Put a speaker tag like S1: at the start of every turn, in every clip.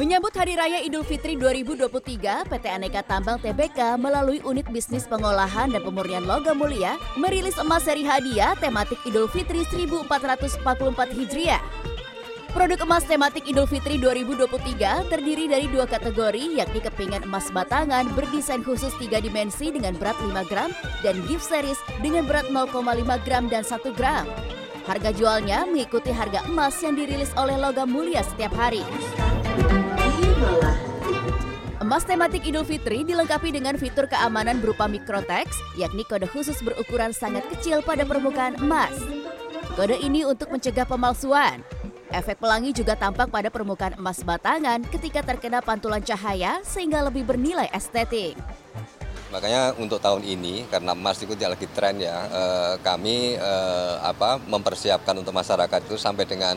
S1: Menyambut Hari Raya Idul Fitri 2023, PT Aneka Tambang TBK melalui unit bisnis pengolahan dan pemurnian logam mulia merilis emas seri hadiah tematik Idul Fitri 1444 Hijriah. Produk emas tematik Idul Fitri 2023 terdiri dari dua kategori yakni kepingan emas batangan berdesain khusus 3 dimensi dengan berat 5 gram dan gift series dengan berat 0,5 gram dan 1 gram. Harga jualnya mengikuti harga emas yang dirilis oleh logam mulia setiap hari. Emas tematik Idul Fitri dilengkapi dengan fitur keamanan berupa mikrotex, yakni kode khusus berukuran sangat kecil pada permukaan emas. Kode ini untuk mencegah pemalsuan. Efek pelangi juga tampak pada permukaan emas batangan ketika terkena pantulan cahaya sehingga lebih bernilai estetik.
S2: Makanya untuk tahun ini karena emas itu lagi tren ya, eh, kami eh, apa mempersiapkan untuk masyarakat itu sampai dengan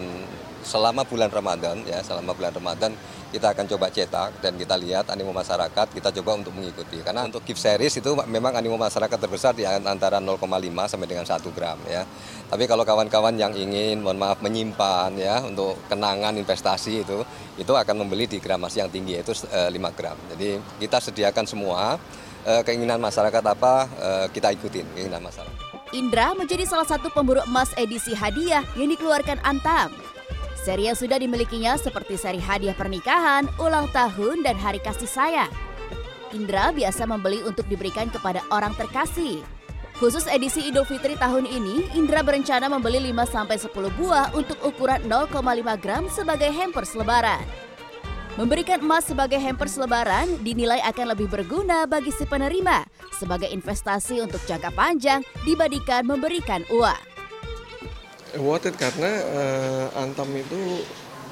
S2: selama bulan Ramadan ya, selama bulan Ramadan kita akan coba cetak dan kita lihat animo masyarakat kita coba untuk mengikuti. Karena untuk gift series itu memang animo masyarakat terbesar di antara 0,5 sampai dengan 1 gram ya. Tapi kalau kawan-kawan yang ingin mohon maaf menyimpan ya untuk kenangan investasi itu itu akan membeli di gramasi yang tinggi yaitu 5 gram. Jadi kita sediakan semua eh, keinginan masyarakat apa eh, kita ikutin keinginan masyarakat.
S1: Indra menjadi salah satu pemburu emas edisi hadiah yang dikeluarkan Antam Seri yang sudah dimilikinya seperti seri hadiah pernikahan, ulang tahun, dan hari kasih sayang. Indra biasa membeli untuk diberikan kepada orang terkasih. Khusus edisi Idul Fitri tahun ini, Indra berencana membeli 5-10 buah untuk ukuran 0,5 gram sebagai hampers lebaran. Memberikan emas sebagai hampers lebaran dinilai akan lebih berguna bagi si penerima sebagai investasi untuk jangka panjang dibandingkan memberikan uang
S3: awarded karena uh, Antam itu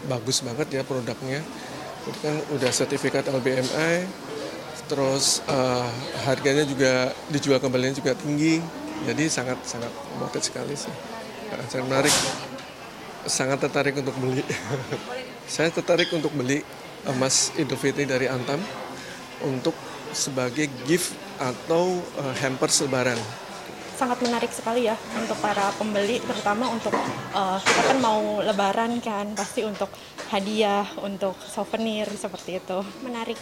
S3: bagus banget ya produknya. Itu kan udah sertifikat LBMI, terus uh, harganya juga dijual kembalinya juga tinggi. Jadi sangat sangat awarded sekali sih. Uh, sangat menarik. Sangat tertarik untuk beli. Saya tertarik untuk beli emas Idul dari Antam untuk sebagai gift atau uh, hampers lebaran
S4: sangat menarik sekali ya untuk para pembeli terutama untuk uh, kita kan mau lebaran kan pasti untuk hadiah untuk souvenir seperti itu. Menarik.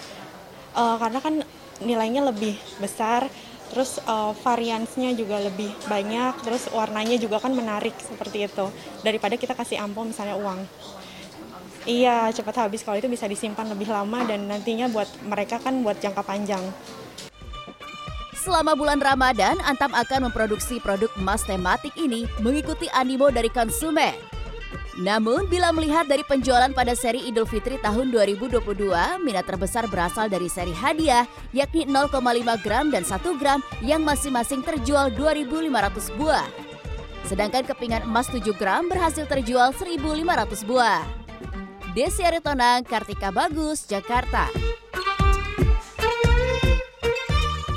S4: Uh, karena kan nilainya lebih besar terus uh, variansnya juga lebih banyak terus warnanya juga kan menarik seperti itu. Daripada kita kasih amplop misalnya uang. Iya cepat habis. Kalau itu bisa disimpan lebih lama dan nantinya buat mereka kan buat jangka panjang
S1: Selama bulan Ramadan, Antam akan memproduksi produk emas tematik ini mengikuti animo dari konsumen. Namun, bila melihat dari penjualan pada seri Idul Fitri tahun 2022, minat terbesar berasal dari seri hadiah, yakni 0,5 gram dan 1 gram yang masing-masing terjual 2.500 buah. Sedangkan kepingan emas 7 gram berhasil terjual 1.500 buah. Desi Aritonang, Kartika Bagus, Jakarta.